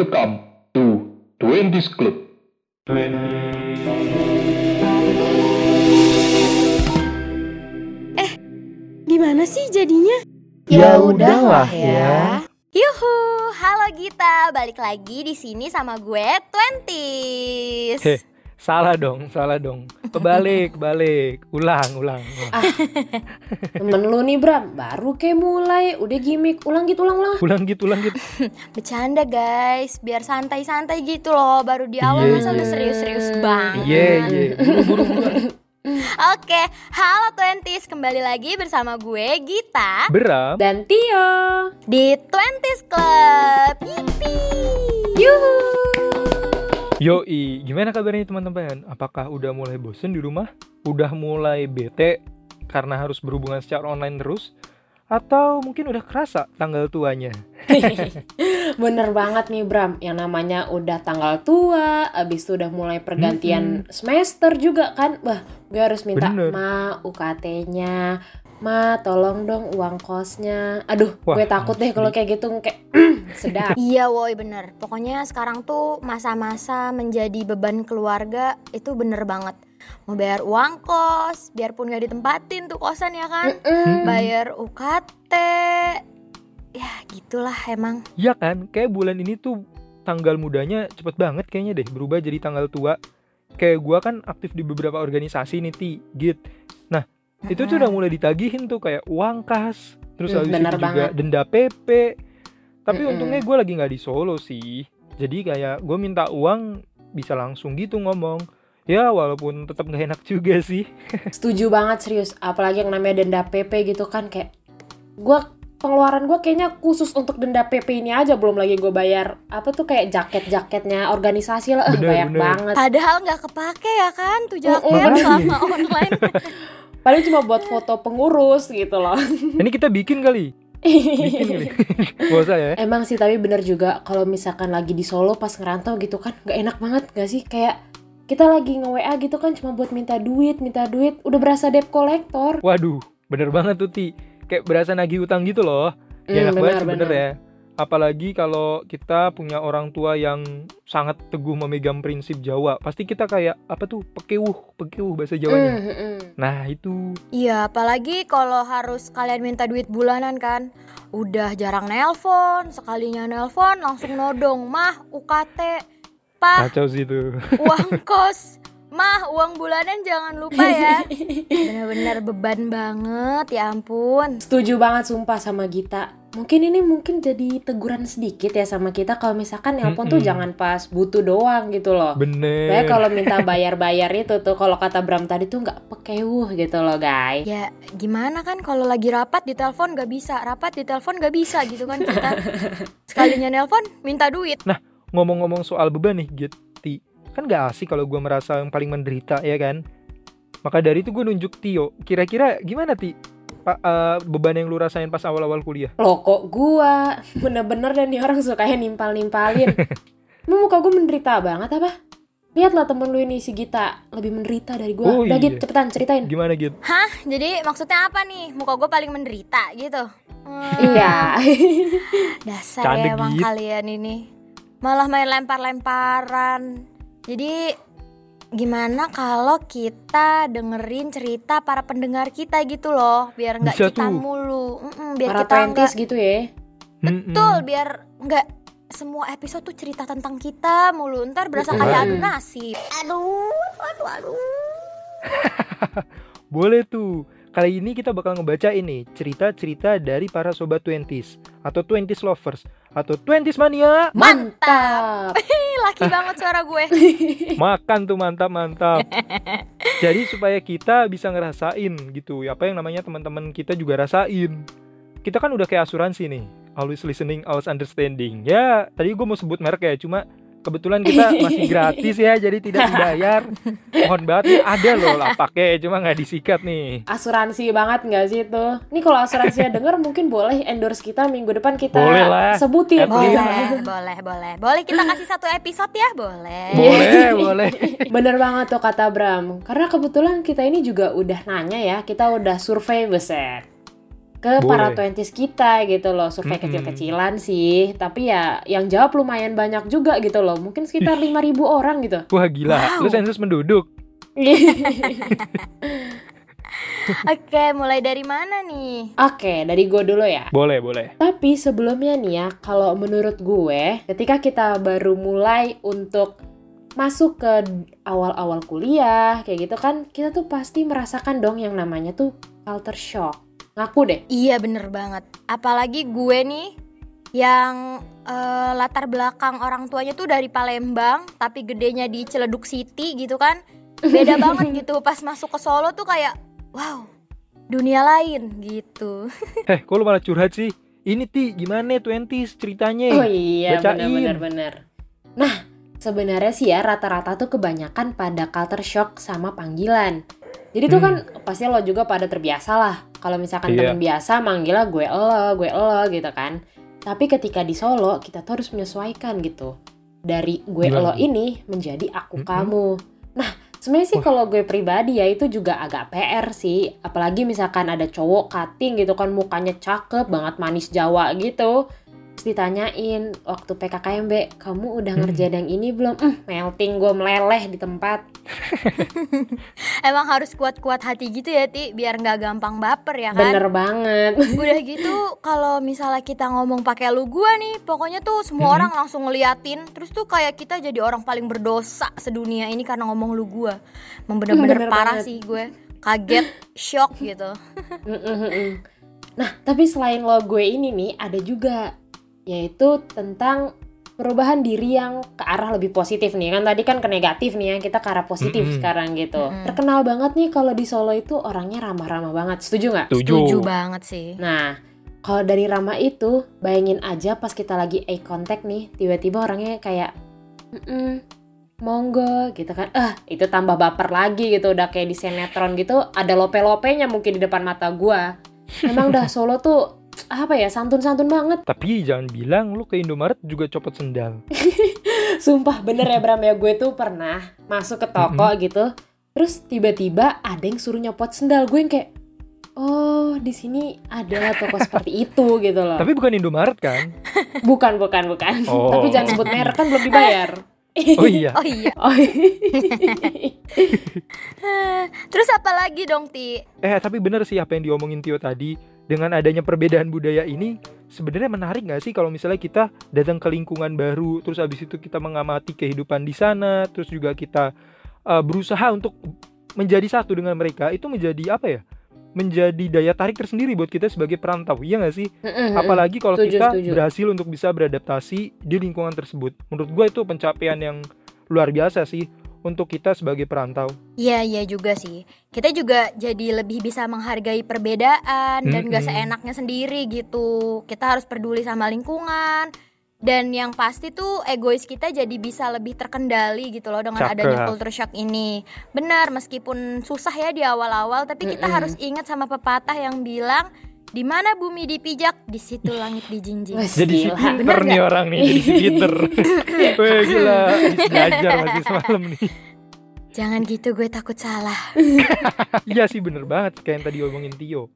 Welcome to Twenties Club. Gimana sih jadinya? Ya udahlah ya. Yuhu, halo Gita, balik lagi di sini sama gue Twenties. Salah dong, salah dong. Kebalik, balik, ulang, ulang. ulang. Temen lu nih Bram, baru kayak mulai, udah gimmick, ulang gitu, ulang, ulang. Ulang gitu, ulang gitu. Bercanda guys, biar santai-santai gitu loh. Baru di awal Iya. masa udah serius-serius banget. Iya, iya. Buru-buru buruan. Oke, halo Twenties, kembali lagi bersama gue Gita Beram. Dan Tio. di Twenties Club. Yippee. Yuhu. Yoi, gimana kabarnya teman-teman? Apakah udah mulai bosen di rumah? Udah mulai bete karena harus berhubungan secara online terus? Atau mungkin udah kerasa tanggal tuanya? Bener banget nih Bram, yang namanya udah tanggal tua, abis itu udah mulai pergantian semester juga kan. Wah, gue harus minta, Bener. ma UKT-nya, ma tolong dong uang kosnya. Aduh, Wah, gue takut deh kalau kayak gitu, kayak sedap. Iya woi bener Pokoknya sekarang tuh masa-masa menjadi beban keluarga Itu bener banget Mau bayar uang kos Biarpun gak ditempatin tuh kosan ya kan Mm-mm. Bayar UKT Ya gitulah emang Iya kan, kayak bulan ini tuh tanggal mudanya cepet banget kayaknya deh berubah jadi tanggal tua. Kayak gua kan aktif di beberapa organisasi nih, Ti, Git. Nah, itu tuh udah mulai ditagihin tuh kayak uang kas, terus Hmm, habis itu juga banget. denda PP. Tapi Mm-mm. untungnya gue lagi nggak di Solo sih. Jadi kayak gue minta uang bisa langsung gitu ngomong. Ya walaupun tetap nggak enak juga sih. Setuju banget serius, apalagi yang namanya denda PP gitu kan kayak gua pengeluaran gua kayaknya khusus untuk denda PP ini aja belum lagi gue bayar apa tuh kayak jaket-jaketnya organisasi lah, eh, Bener, banyak bener. banget. Padahal nggak kepake ya kan Tuh jaket Makanya. selama online Paling cuma buat foto pengurus gitu loh. Ini kita bikin kali. Bikin kali. Gak usah ya. Emang sih tapi bener juga kalau misalkan lagi di Solo pas ngerantau gitu kan nggak enak banget gak sih kayak kita lagi nge-WA gitu kan cuma buat minta duit, minta duit, udah berasa debt collector. Waduh, bener banget tuh Ti. Kayak berasa nagih utang gitu loh. Gak Hmm, enak banget bener benar. ya. Apalagi kalau kita punya orang tua yang sangat teguh memegang prinsip Jawa. Pasti kita kayak apa tuh pekewuh, pekewuh bahasa Jawanya. Hmm, hmm. Nah itu Iya apalagi kalau harus kalian minta duit bulanan kan Udah jarang nelpon Sekalinya nelpon langsung nodong Mah UKT Pah kacau sih itu. uang kos Mah uang bulanan jangan lupa ya Bener-bener beban banget ya ampun Setuju banget sumpah sama Gita. Mungkin ini mungkin jadi teguran sedikit ya sama kita kalau misalkan nelpon tuh Mm-mm. jangan pas butuh doang gitu loh. Bener. Kayak kalau minta bayar-bayar itu tuh kalau kata Bram tadi tuh nggak pekewuh gitu loh guys. Ya gimana kan kalau lagi rapat di telepon gak bisa Rapat di telepon gak bisa gitu kan kita Sekalinya nelpon minta duit Ngomong-ngomong soal beban nih, Git, Ti. Kan gak asik kalau gue merasa yang paling menderita ya kan. Maka dari itu gue nunjuk Tio. Kira-kira gimana Ti? Pa- eh, beban yang lu rasain pas awal-awal kuliah? Loh kok gua bener-bener dan nih orang sukanya nimpal-nimpalin. Emang muka gue menderita banget apa? Lihatlah temen lu ini si Gita lebih menderita dari gua. Oh, Udah iya. Git, cepetan ceritain. Gimana Git? Jadi maksudnya apa nih? Muka gue paling menderita gitu Hmm, Iya. Dasar Canda, ya emang Git. kalian ini Malah main lempar-lemparan Jadi gimana kalau kita dengerin cerita para pendengar kita gitu loh Biar nggak kita tuh. mulu Mm-mm, Biar Para kita nggak twenties gitu ya. Betul Mm-mm. biar nggak semua episode tuh cerita tentang kita mulu Ntar berasa kayak adu nasib Aduh, aduh, aduh Boleh tuh. Kali ini kita bakal ngebaca ini cerita-cerita dari para sobat twenties atau twenties lovers atau twenties mania. Mantap. Laki banget suara gue Makan tuh mantap-mantap. Jadi supaya kita bisa ngerasain gitu, apa yang namanya teman-teman kita juga rasain. Kita kan udah kayak asuransi nih, always listening, always understanding. Ya, tadi gue mau sebut merek ya, cuma kebetulan kita masih gratis ya, jadi tidak dibayar. Mohon banget nih, ada loh lah pakai, cuma nggak disikat nih. asuransi banget nggak sih itu? Nih kalau asuransinya denger mungkin boleh endorse kita minggu depan kita Boleh lah. sebutin. Least. Boleh, boleh, boleh Boleh kita kasih satu episode ya? Boleh Boleh, boleh. Bener banget tuh kata Bram. Karena kebetulan kita ini juga udah nanya ya, kita udah survei beset. Ke para Boleh. twenties kita gitu loh survei Mm-mm. kecil-kecilan sih tapi ya yang jawab lumayan banyak juga gitu loh mungkin sekitar 5000 orang gitu Wah gila, Wow. lu sensus penduduk. Oke, mulai dari mana nih? Oke dari gue dulu ya Boleh, boleh. Tapi sebelumnya nih ya, kalau menurut gue, ketika kita baru mulai untuk masuk ke awal-awal kuliah, kayak gitu kan, kita tuh pasti merasakan dong yang namanya tuh culture shock. Ngaku deh. Iya bener banget. Apalagi gue nih yang eh, latar belakang orang tuanya tuh dari Palembang, tapi gedenya di Ciledug City gitu kan. Beda banget gitu. Pas masuk ke Solo tuh kayak wow, dunia lain gitu. Eh, kok lu malah curhat sih? Ini ti gimana twenties ceritanya? Oh iya, benar. Nah, sebenarnya sih ya rata-rata tuh kebanyakan pada culture shock sama panggilan. Jadi tuh Hmm. kan pasti lo juga pada terbiasa lah. Kalau misalkan Iya. teman biasa manggilnya gue lo, gue lo gitu kan. Tapi ketika di Solo kita tuh harus menyesuaikan gitu. Dari gue Gimana? lo ini menjadi aku Mm-mm. kamu. Nah, sebenarnya sih kalau gue pribadi ya itu juga agak PR sih. Apalagi misalkan ada cowok cutting gitu kan mukanya cakep banget manis Jawa gitu. Terus ditanyain waktu PKKMB, kamu udah Hmm. ngerjain yang ini belum? Hmm, melting gue meleleh di tempat. Emang harus kuat-kuat hati gitu ya, Ti, biar nggak gampang baper ya kan? Bener banget. Udah gitu kalau misalnya kita ngomong pakai lu gua nih, pokoknya tuh semua Mhm. orang langsung ngeliatin, terus tuh kayak kita jadi orang paling berdosa sedunia ini karena ngomong lu gua. Emang bener-bener Bener parah banget. sih gue. Kaget, shock gitu. Nah, tapi selain lo gue ini nih, ada juga yaitu tentang perubahan diri yang ke arah lebih positif nih kan tadi kan ke negatif nih ya kita ke arah positif Mm-mm. sekarang gitu Mm-mm. terkenal banget nih kalau di Solo itu orangnya ramah-ramah banget setuju nggak Setuju. Setuju banget sih. Nah, kalau dari Rama itu, bayangin aja pas kita lagi eye contact nih, tiba-tiba orangnya kayak, "Mm-mm, monggo gitu kan. Ah, itu tambah baper lagi gitu, udah kayak di sinetron gitu, ada lope-lopenya mungkin di depan mata gua. Emang dah Solo tuh, apa ya, santun-santun banget. Tapi jangan bilang lu ke Indomaret juga copot sendal. Sumpah, bener ya Bram ya, gue tuh pernah masuk ke toko gitu, terus tiba-tiba ada yang suruh nyopot sendal. Gue yang kayak, oh di sini ada toko seperti itu gitu loh. Tapi bukan Indomaret kan? Bukan, bukan, bukan. Oh. Tapi jangan sebut merek kan belum dibayar. Oh iya. Oh iya. Oh, Terus apa lagi dong, Ti? Eh tapi bener sih apa yang diomongin Tio tadi dengan adanya perbedaan budaya ini sebenarnya menarik nggak sih kalau misalnya kita datang ke lingkungan baru terus habis itu kita mengamati kehidupan di sana terus juga kita uh, berusaha untuk menjadi satu dengan mereka itu menjadi apa ya menjadi daya tarik tersendiri buat kita sebagai perantau iya nggak sih apalagi kalau Setuju, kita setuju. berhasil untuk bisa beradaptasi di lingkungan tersebut menurut gue itu pencapaian yang luar biasa sih untuk kita sebagai perantau Iya, iya juga sih. Kita juga jadi lebih bisa menghargai perbedaan dan gak seenaknya sendiri gitu. Kita harus peduli sama lingkungan. Dan yang pasti tuh egois kita jadi bisa lebih terkendali gitu loh dengan Cakep. adanya culture shock ini. Benar, meskipun susah ya di awal-awal, tapi kita Mm-mm. harus ingat sama pepatah yang bilang di mana bumi dipijak, di situ langit dijinjing. Jadi pinter Bener nih orang nih jadi pinter Weh gila habis belajar masih semalam nih Jangan gitu, gue takut salah. iya sih bener banget kayak yang tadi omongin Tio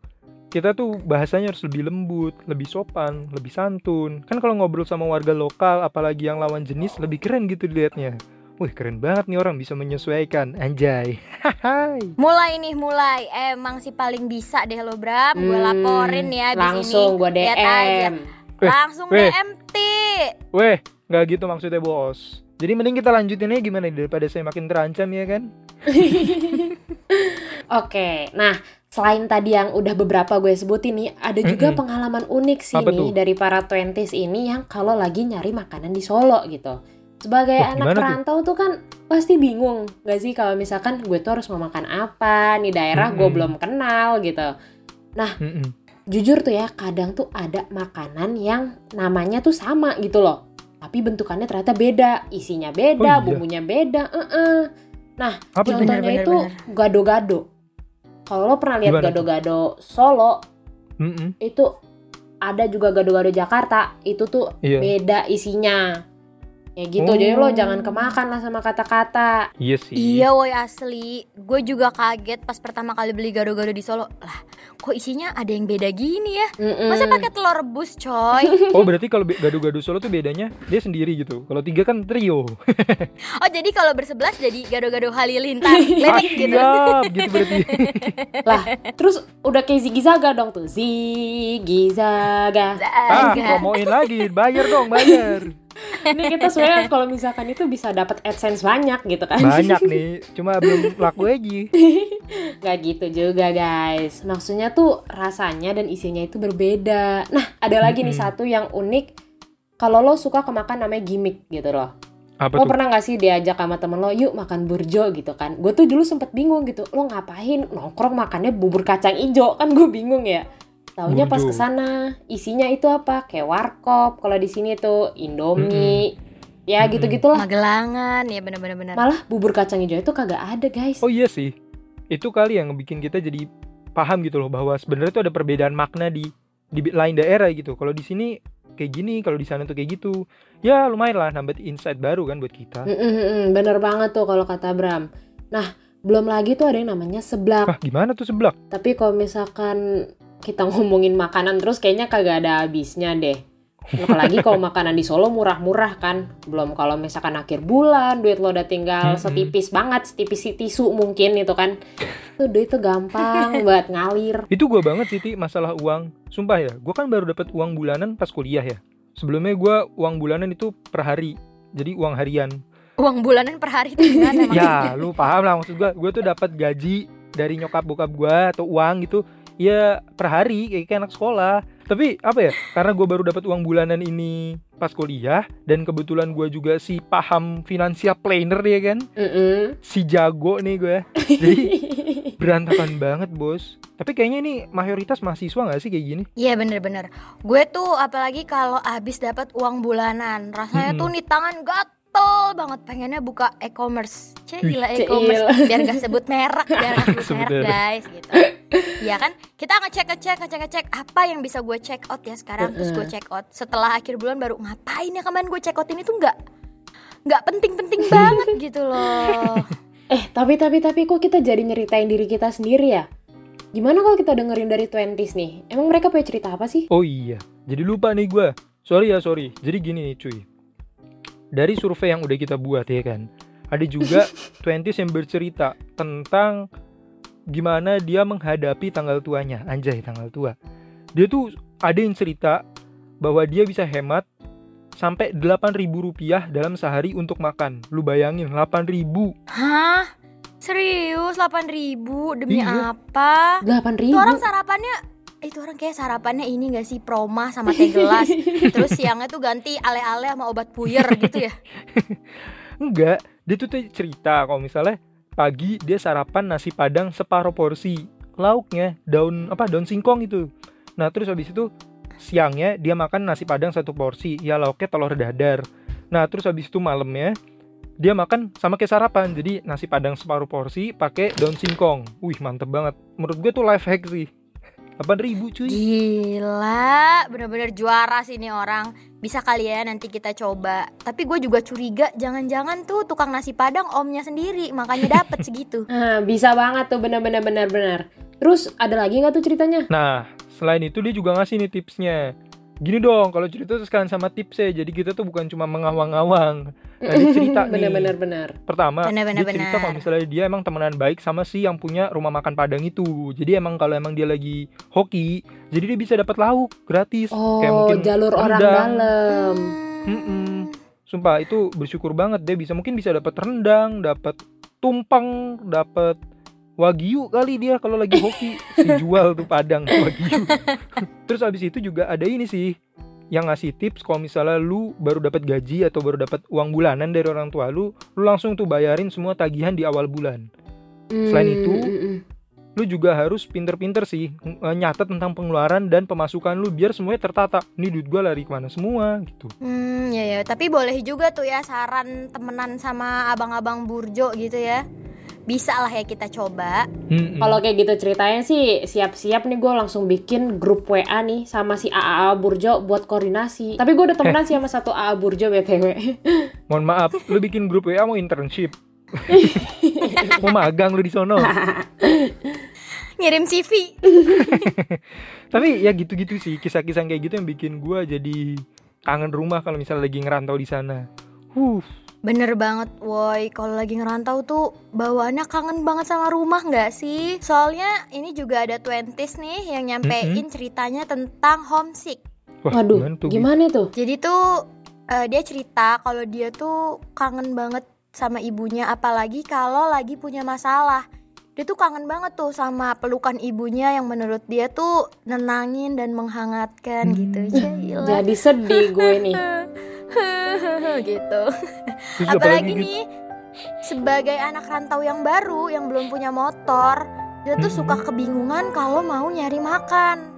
kita tuh bahasanya harus lebih lembut lebih sopan lebih santun kan kalau ngobrol sama warga lokal apalagi yang lawan jenis lebih keren gitu dilihatnya Wih keren banget nih orang bisa menyesuaikan Anjay Hai Mulai nih, mulai. Emang sih paling bisa deh lo, Bram. Gue Hmm, laporin ya abis Langsung ini. gue aja. DM. Weh, Langsung weh. DM, Ti. Weh nggak gitu maksudnya bos Jadi mending kita lanjutin aja gimana daripada saya makin terancam ya kan Oke, nah selain tadi yang udah beberapa gue sebutin nih, ada juga Mm-mm. pengalaman unik sih Apa nih tuh? dari para twenties ini yang kalau lagi nyari makanan di Solo gitu. Sebagai Wah, anak gimana tuh? perantau tuh kan pasti bingung gak sih kalau misalkan gue tuh harus mau makan apa, nih daerah gue Mm-mm. belum kenal gitu. Mm-mm. Jujur tuh ya, kadang tuh ada makanan yang namanya tuh sama gitu loh. Tapi bentukannya ternyata beda, isinya beda, Oh, iya? bumbunya beda. eh-eh. Apa tuh? Contohnya Bener, bener, itu bener. gado-gado. Kalau lo pernah lihat gado-gado Solo, Mm-mm. itu ada juga gado-gado Jakarta. Itu tuh Iya beda isinya. Ya gitu, jadi lo Oh. jangan kemakan lah sama kata-kata. Iya sih Iya woi asli Gue juga kaget pas pertama kali beli gado-gado di Solo Lah kok isinya ada yang beda gini ya Mm-mm. masa pakai telur rebus coy Oh berarti kalau be- gado-gado Solo tuh bedanya dia sendiri gitu. Kalau tiga kan trio. oh jadi kalau bersebelas jadi gado-gado halilintar Ah, ledek gitu siap gitu berarti. lah terus udah kayak Ziggy Zaga dong tuh Ziggy Zaga ah, promoin lagi, bayar dong, bayar. Ini kita sebenarnya kalau misalkan itu bisa dapat adsense banyak gitu kan. Banyak nih, cuma belum laku aja. Gak gitu juga guys. Maksudnya tuh rasanya dan isinya itu berbeda. Nah ada lagi nih Mm-mm. satu yang unik. Kalau lo suka kemakan namanya gimmick gitu loh. Apa Lo tuh? pernah gak sih diajak sama temen lo Yuk makan burjo gitu kan. Gue tuh dulu sempet bingung gitu. Lo ngapain nongkrong makannya bubur kacang ijo Kan gue bingung ya Taunya pas ke sana isinya itu apa Kayak warkop Kalau di sini tuh Indomie Ya Mm-mm. gitu-gitulah magelangan ya bener-bener bener Malah bubur kacang ijo itu kagak ada guys Oh iya sih, itu kali yang bikin kita jadi paham gitu loh bahwa sebenarnya tuh ada perbedaan makna di di lain daerah gitu. Kalau di sini kayak gini, kalau di sana tuh kayak gitu. Ya lumayan lah nambah insight baru kan buat kita. Mm, mm, mm, bener banget tuh kalau kata Bram. Nah, belum lagi tuh ada yang namanya seblak. Wah gimana tuh seblak? Tapi kalau misalkan kita ngomongin makanan terus kayaknya kagak ada habisnya deh. Apalagi kalau makanan di Solo murah-murah kan. Belum kalau misalkan akhir bulan duit lo udah tinggal setipis banget, setipis si tisu mungkin itu kan. Tuh duit tuh gampang buat ngalir. Itu gua banget sih Ti, masalah uang. Sumpah ya, gua kan baru dapat uang bulanan pas kuliah ya. Sebelumnya gua uang bulanan itu per hari. Jadi uang harian. uang bulanan per hari itu gimana ya, lu paham lah maksud gua. Gua tuh dapat gaji dari nyokap bokap gua atau uang gitu. Ya per hari kayak, kayak anak sekolah. Tapi apa ya? Karena gua baru dapat uang bulanan ini pas kuliah dan kebetulan gua juga si paham financial planner ya kan. Mm-mm. Si jago nih gue. Jadi berantakan banget, Bos. Tapi kayaknya ini mayoritas mahasiswa nggak sih kayak gini? Iya bener-bener Gue tuh apalagi kalau abis dapat uang bulanan Rasanya Mm-mm. tuh nih tangan gatel banget Pengennya buka e-commerce gila e-commerce Biar gak sebut merek Biar gak sebut merek guys gitu Iya kan Kita ngecek-ngecek ngecek-ngecek Apa yang bisa gue check out ya sekarang Terus gue check out Setelah akhir bulan baru Ngapain ya kemarin gue check out ini tuh nggak nggak penting-penting banget gitu loh Eh, tapi tapi tapi kok kita jadi nyeritain diri kita sendiri ya? Gimana kalau kita dengerin dari 20s nih? Emang mereka punya cerita apa sih? Oh iya, jadi lupa nih gue. Sorry ya, sorry. Jadi gini nih cuy. Dari survei yang udah kita buat ya kan. Ada juga 20s yang bercerita tentang gimana dia menghadapi tanggal tuanya. Anjay, tanggal tua. Dia tuh ada yang cerita bahwa dia bisa hemat sampai 8.000 rupiah dalam sehari untuk makan. Lu bayangin, 8.000. Hah? Serius 8 ribu Demi Iya. apa? 8 Itu ribu. orang sarapannya itu orang kayak sarapannya ini gak sih proma sama teh gelas terus siangnya tuh ganti ale-ale sama obat puyer gitu ya Enggak, dia tuh cerita kalau misalnya pagi dia sarapan nasi padang separuh porsi. Lauknya daun apa daun singkong itu. Nah, terus habis itu siangnya dia makan nasi padang satu porsi, ya lauknya telur dadar. Nah, terus habis itu malamnya dia makan sama kayak sarapan. Jadi nasi padang separuh porsi pakai daun singkong. Wih, mantep banget. Menurut gue tuh life hack sih. 8000 cuy. gila bener-bener juara sih nih orang bisa kali ya nanti kita coba tapi gue juga curiga jangan-jangan tuh tukang nasi padang omnya sendiri makanya dapet segitu Nah, bisa banget tuh bener-bener bener-bener. Terus ada lagi nggak tuh ceritanya? Nah, selain itu dia juga ngasih nih tipsnya. Gini dong, kalau cerita tuh sekalian sama tipsnya. Jadi kita tuh bukan cuma mengawang-awang. Nah, dia cerita nih. Bener-bener bener. Pertama, Benar-benar, dia cerita kalau misalnya dia emang temenan baik sama si yang punya rumah makan Padang itu. Jadi emang kalau emang dia lagi hoki, jadi dia bisa dapat lauk gratis. Oh, Kayak mungkin jalur orang rendang. dalam. Hmm. Mm-mm. Sumpah itu bersyukur banget dia bisa mungkin bisa dapat rendang, dapat tumpeng, dapat wagyu kali dia kalau lagi hoki si jual tuh Padang wagyu. Terus abis itu juga ada ini sih yang ngasih tips kalau misalnya lu baru dapat gaji atau baru dapat uang bulanan dari orang tua lu, lu langsung tuh bayarin semua tagihan di awal bulan. Selain Hmm, itu, mm, mm. Lu juga harus pinter-pinter sih eh, nyatet tentang pengeluaran dan pemasukan lu biar semuanya tertata. Ini duit gua lari ke mana semua gitu. Hmm, ya ya, tapi boleh juga tuh ya saran temenan sama abang-abang burjo gitu ya. Bisa lah ya kita coba. Mm-mm. Kalau kayak gitu ceritanya sih siap-siap nih gue langsung bikin grup WA nih sama si AAA Burjo buat koordinasi. Tapi gue udah temenan sih sama satu AA Burjo BTW. Mohon maaf, lu bikin grup WA mau internship. mau magang lu di sono. ngirim CV Tapi ya gitu-gitu sih kisah-kisah kayak gitu yang bikin gua jadi kangen rumah kalau misalnya lagi ngerantau di sana. Huh, Bener banget, woi. Kalau lagi ngerantau tuh bawaannya kangen banget sama rumah nggak sih? Soalnya ini juga ada twenties nih yang nyampein ceritanya tentang homesick. wah, Waduh, gimana tuh? Gimana tuh? Jadi tuh eh, dia cerita kalau dia tuh kangen banget sama ibunya, apalagi kalau lagi punya masalah. Dia tuh kangen banget tuh sama pelukan ibunya yang menurut dia tuh nenangin dan menghangatkan Hmm. gitu. Jailah. Jadi sedih gue nih. gitu. Terus Apalagi gitu. nih sebagai anak rantau yang baru yang belum punya motor, dia tuh Mhm. suka kebingungan kalau mau nyari makan.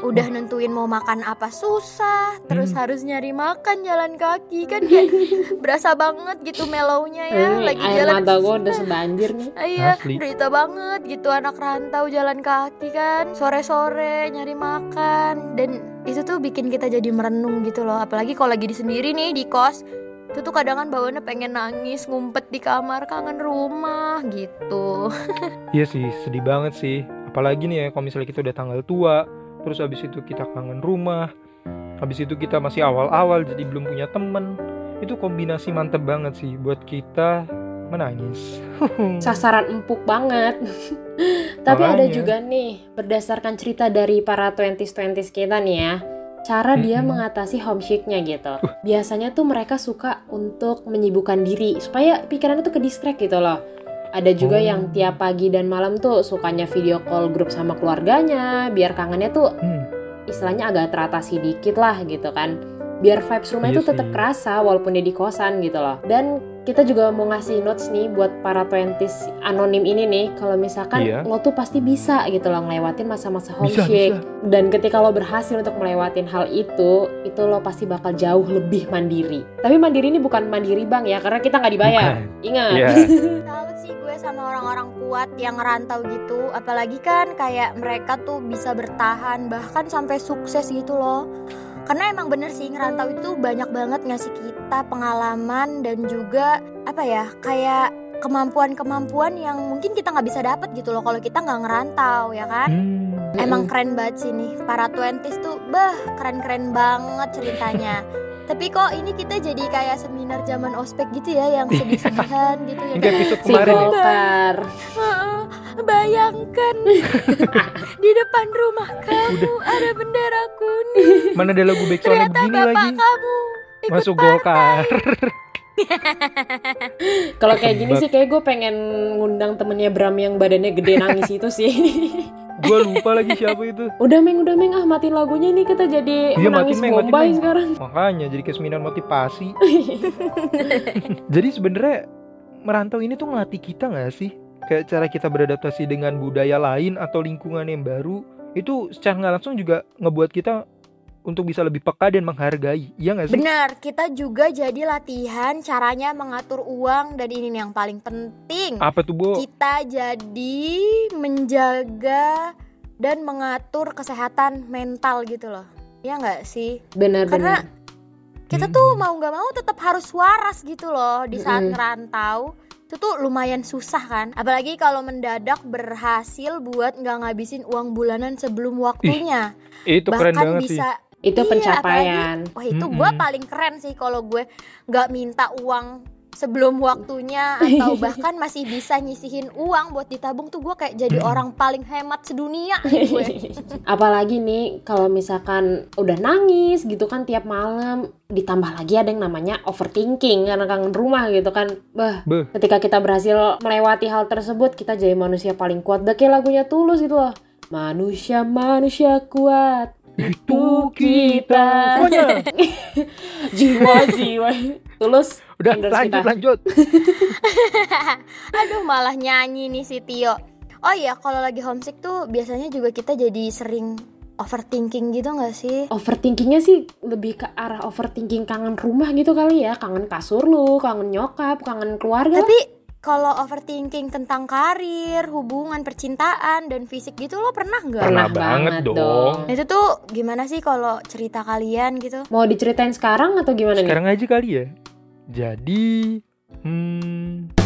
Udah nentuin mau makan apa susah, terus Hmm. harus nyari makan jalan kaki kan kayak berasa banget gitu melownya ya Ini lagi air jalan mata gue udah sebanjir nih. Iya, Asli. derita banget gitu anak rantau jalan kaki kan Sore-sore nyari makan Dan itu tuh bikin kita jadi merenung gitu loh Apalagi kalau lagi di sendiri nih di kos Itu tuh kadang kan bawaannya pengen nangis Ngumpet di kamar kangen rumah gitu Iya sih, sedih banget sih. Apalagi nih ya kalau misalnya kita udah tanggal tua, terus habis itu kita kangen rumah, habis itu kita masih awal-awal jadi belum punya temen. Itu kombinasi mantep banget sih buat kita menangis. Sasaran empuk banget. Tapi ada Makanya. juga nih, berdasarkan cerita dari para 20s-20s kita nih ya, cara dia Mm-mm. mengatasi homesicknya gitu. Biasanya tuh mereka suka untuk menyibukkan diri supaya pikirannya tuh ke distract gitu loh. Ada juga Oh. yang tiap pagi dan malam tuh sukanya video call grup sama keluarganya, biar kangennya tuh Hmm, istilahnya agak teratasi dikit lah gitu kan biar vibes rumah Iya itu tetap sih. kerasa walaupun dia di kosan gitu loh dan kita juga mau ngasih notes nih buat para 20s anonim ini nih kalau misalkan Iya. lo tuh pasti bisa gitu loh ngelewatin masa-masa homesick bisa. dan ketika lo berhasil untuk melewatin hal itu itu lo pasti bakal jauh lebih mandiri tapi mandiri ini bukan mandiri bang ya karena kita nggak dibayar Bukan. ingat Iya. Salut sih gue sama orang-orang kuat yang ngerantau gitu Apalagi kan kayak mereka tuh bisa bertahan Bahkan sampai sukses gitu loh Karena emang bener sih ngerantau itu banyak banget ngasih kita pengalaman Dan juga apa ya kayak kemampuan-kemampuan yang mungkin kita nggak bisa dapet gitu loh Kalau kita nggak ngerantau ya kan? Hmm, Emang keren banget sih nih Para twenties tuh bah keren-keren banget ceritanya. Tapi kok ini kita jadi kayak seminar zaman ospek gitu ya yang sedih-sedihan gitu ya kayak episode si kemarin ya. Bayangkan di depan rumah kamu ada bendera kuning. Mana ada lagu backsoundnya Ternyata begini bapak lagi. kamu ikut Masuk Golkar. Kalau kayak gini sih kayak gue pengen ngundang temennya Bram yang badannya gede nangis itu sih. Gua lupa lagi siapa itu. udah meng, udah meng, ah matiin lagunya nih kita jadi Iya, menangis matiin, Meng, matiin, Bombay Meng. sekarang. Makanya jadi kayak seminar motivasi. jadi sebenarnya merantau ini tuh ngelatih kita nggak sih? Kayak cara kita beradaptasi dengan budaya lain atau lingkungan yang baru itu secara nggak langsung juga ngebuat kita untuk bisa lebih peka dan menghargai. Iya nggak sih? Benar, kita juga jadi latihan caranya mengatur uang dan ini nih yang paling penting. Apa tuh, Bo? Kita jadi menjaga dan mengatur kesehatan mental gitu loh. Ya nggak sih? Benar Karena benar. kita Hmm. tuh mau nggak mau tetap harus waras gitu loh di saat Mm-mm. ngerantau itu tuh lumayan susah kan apalagi kalau mendadak berhasil buat nggak ngabisin uang bulanan sebelum waktunya Itu keren bahkan banget sih. bisa Itu Iya, pencapaian. wah itu Mm-mm. gue paling keren sih kalau gue nggak minta uang sebelum waktunya atau bahkan masih bisa nyisihin uang buat ditabung tuh gue kayak jadi orang paling hemat sedunia nih gue Apalagi nih kalau misalkan udah nangis gitu kan tiap malam ditambah lagi ada yang namanya overthinking karena kangen rumah gitu kan. Bah, Beh. ketika kita berhasil melewati hal tersebut kita jadi manusia paling kuat. Udah kayak lagunya tulus gitu loh. Manusia manusia kuat Itu kita. Semuanya. jiwa jiwa tulus Udah lanjut kita. lanjut. Aduh malah nyanyi nih si Tio Oh iya kalau lagi homesick tuh biasanya juga kita jadi sering overthinking gitu gak sih? overthinkingnya sih lebih ke arah overthinking kangen rumah gitu kali ya kangen kasur lu kangen nyokap kangen keluarga. Tapi kalau overthinking tentang karir, hubungan, percintaan, dan fisik gitu lo pernah nggak? Pernah banget dong. Itu tuh gimana sih kalau cerita kalian gitu? mau diceritain sekarang atau gimana nih Sekarang aja kali ya. Jadi, hmm,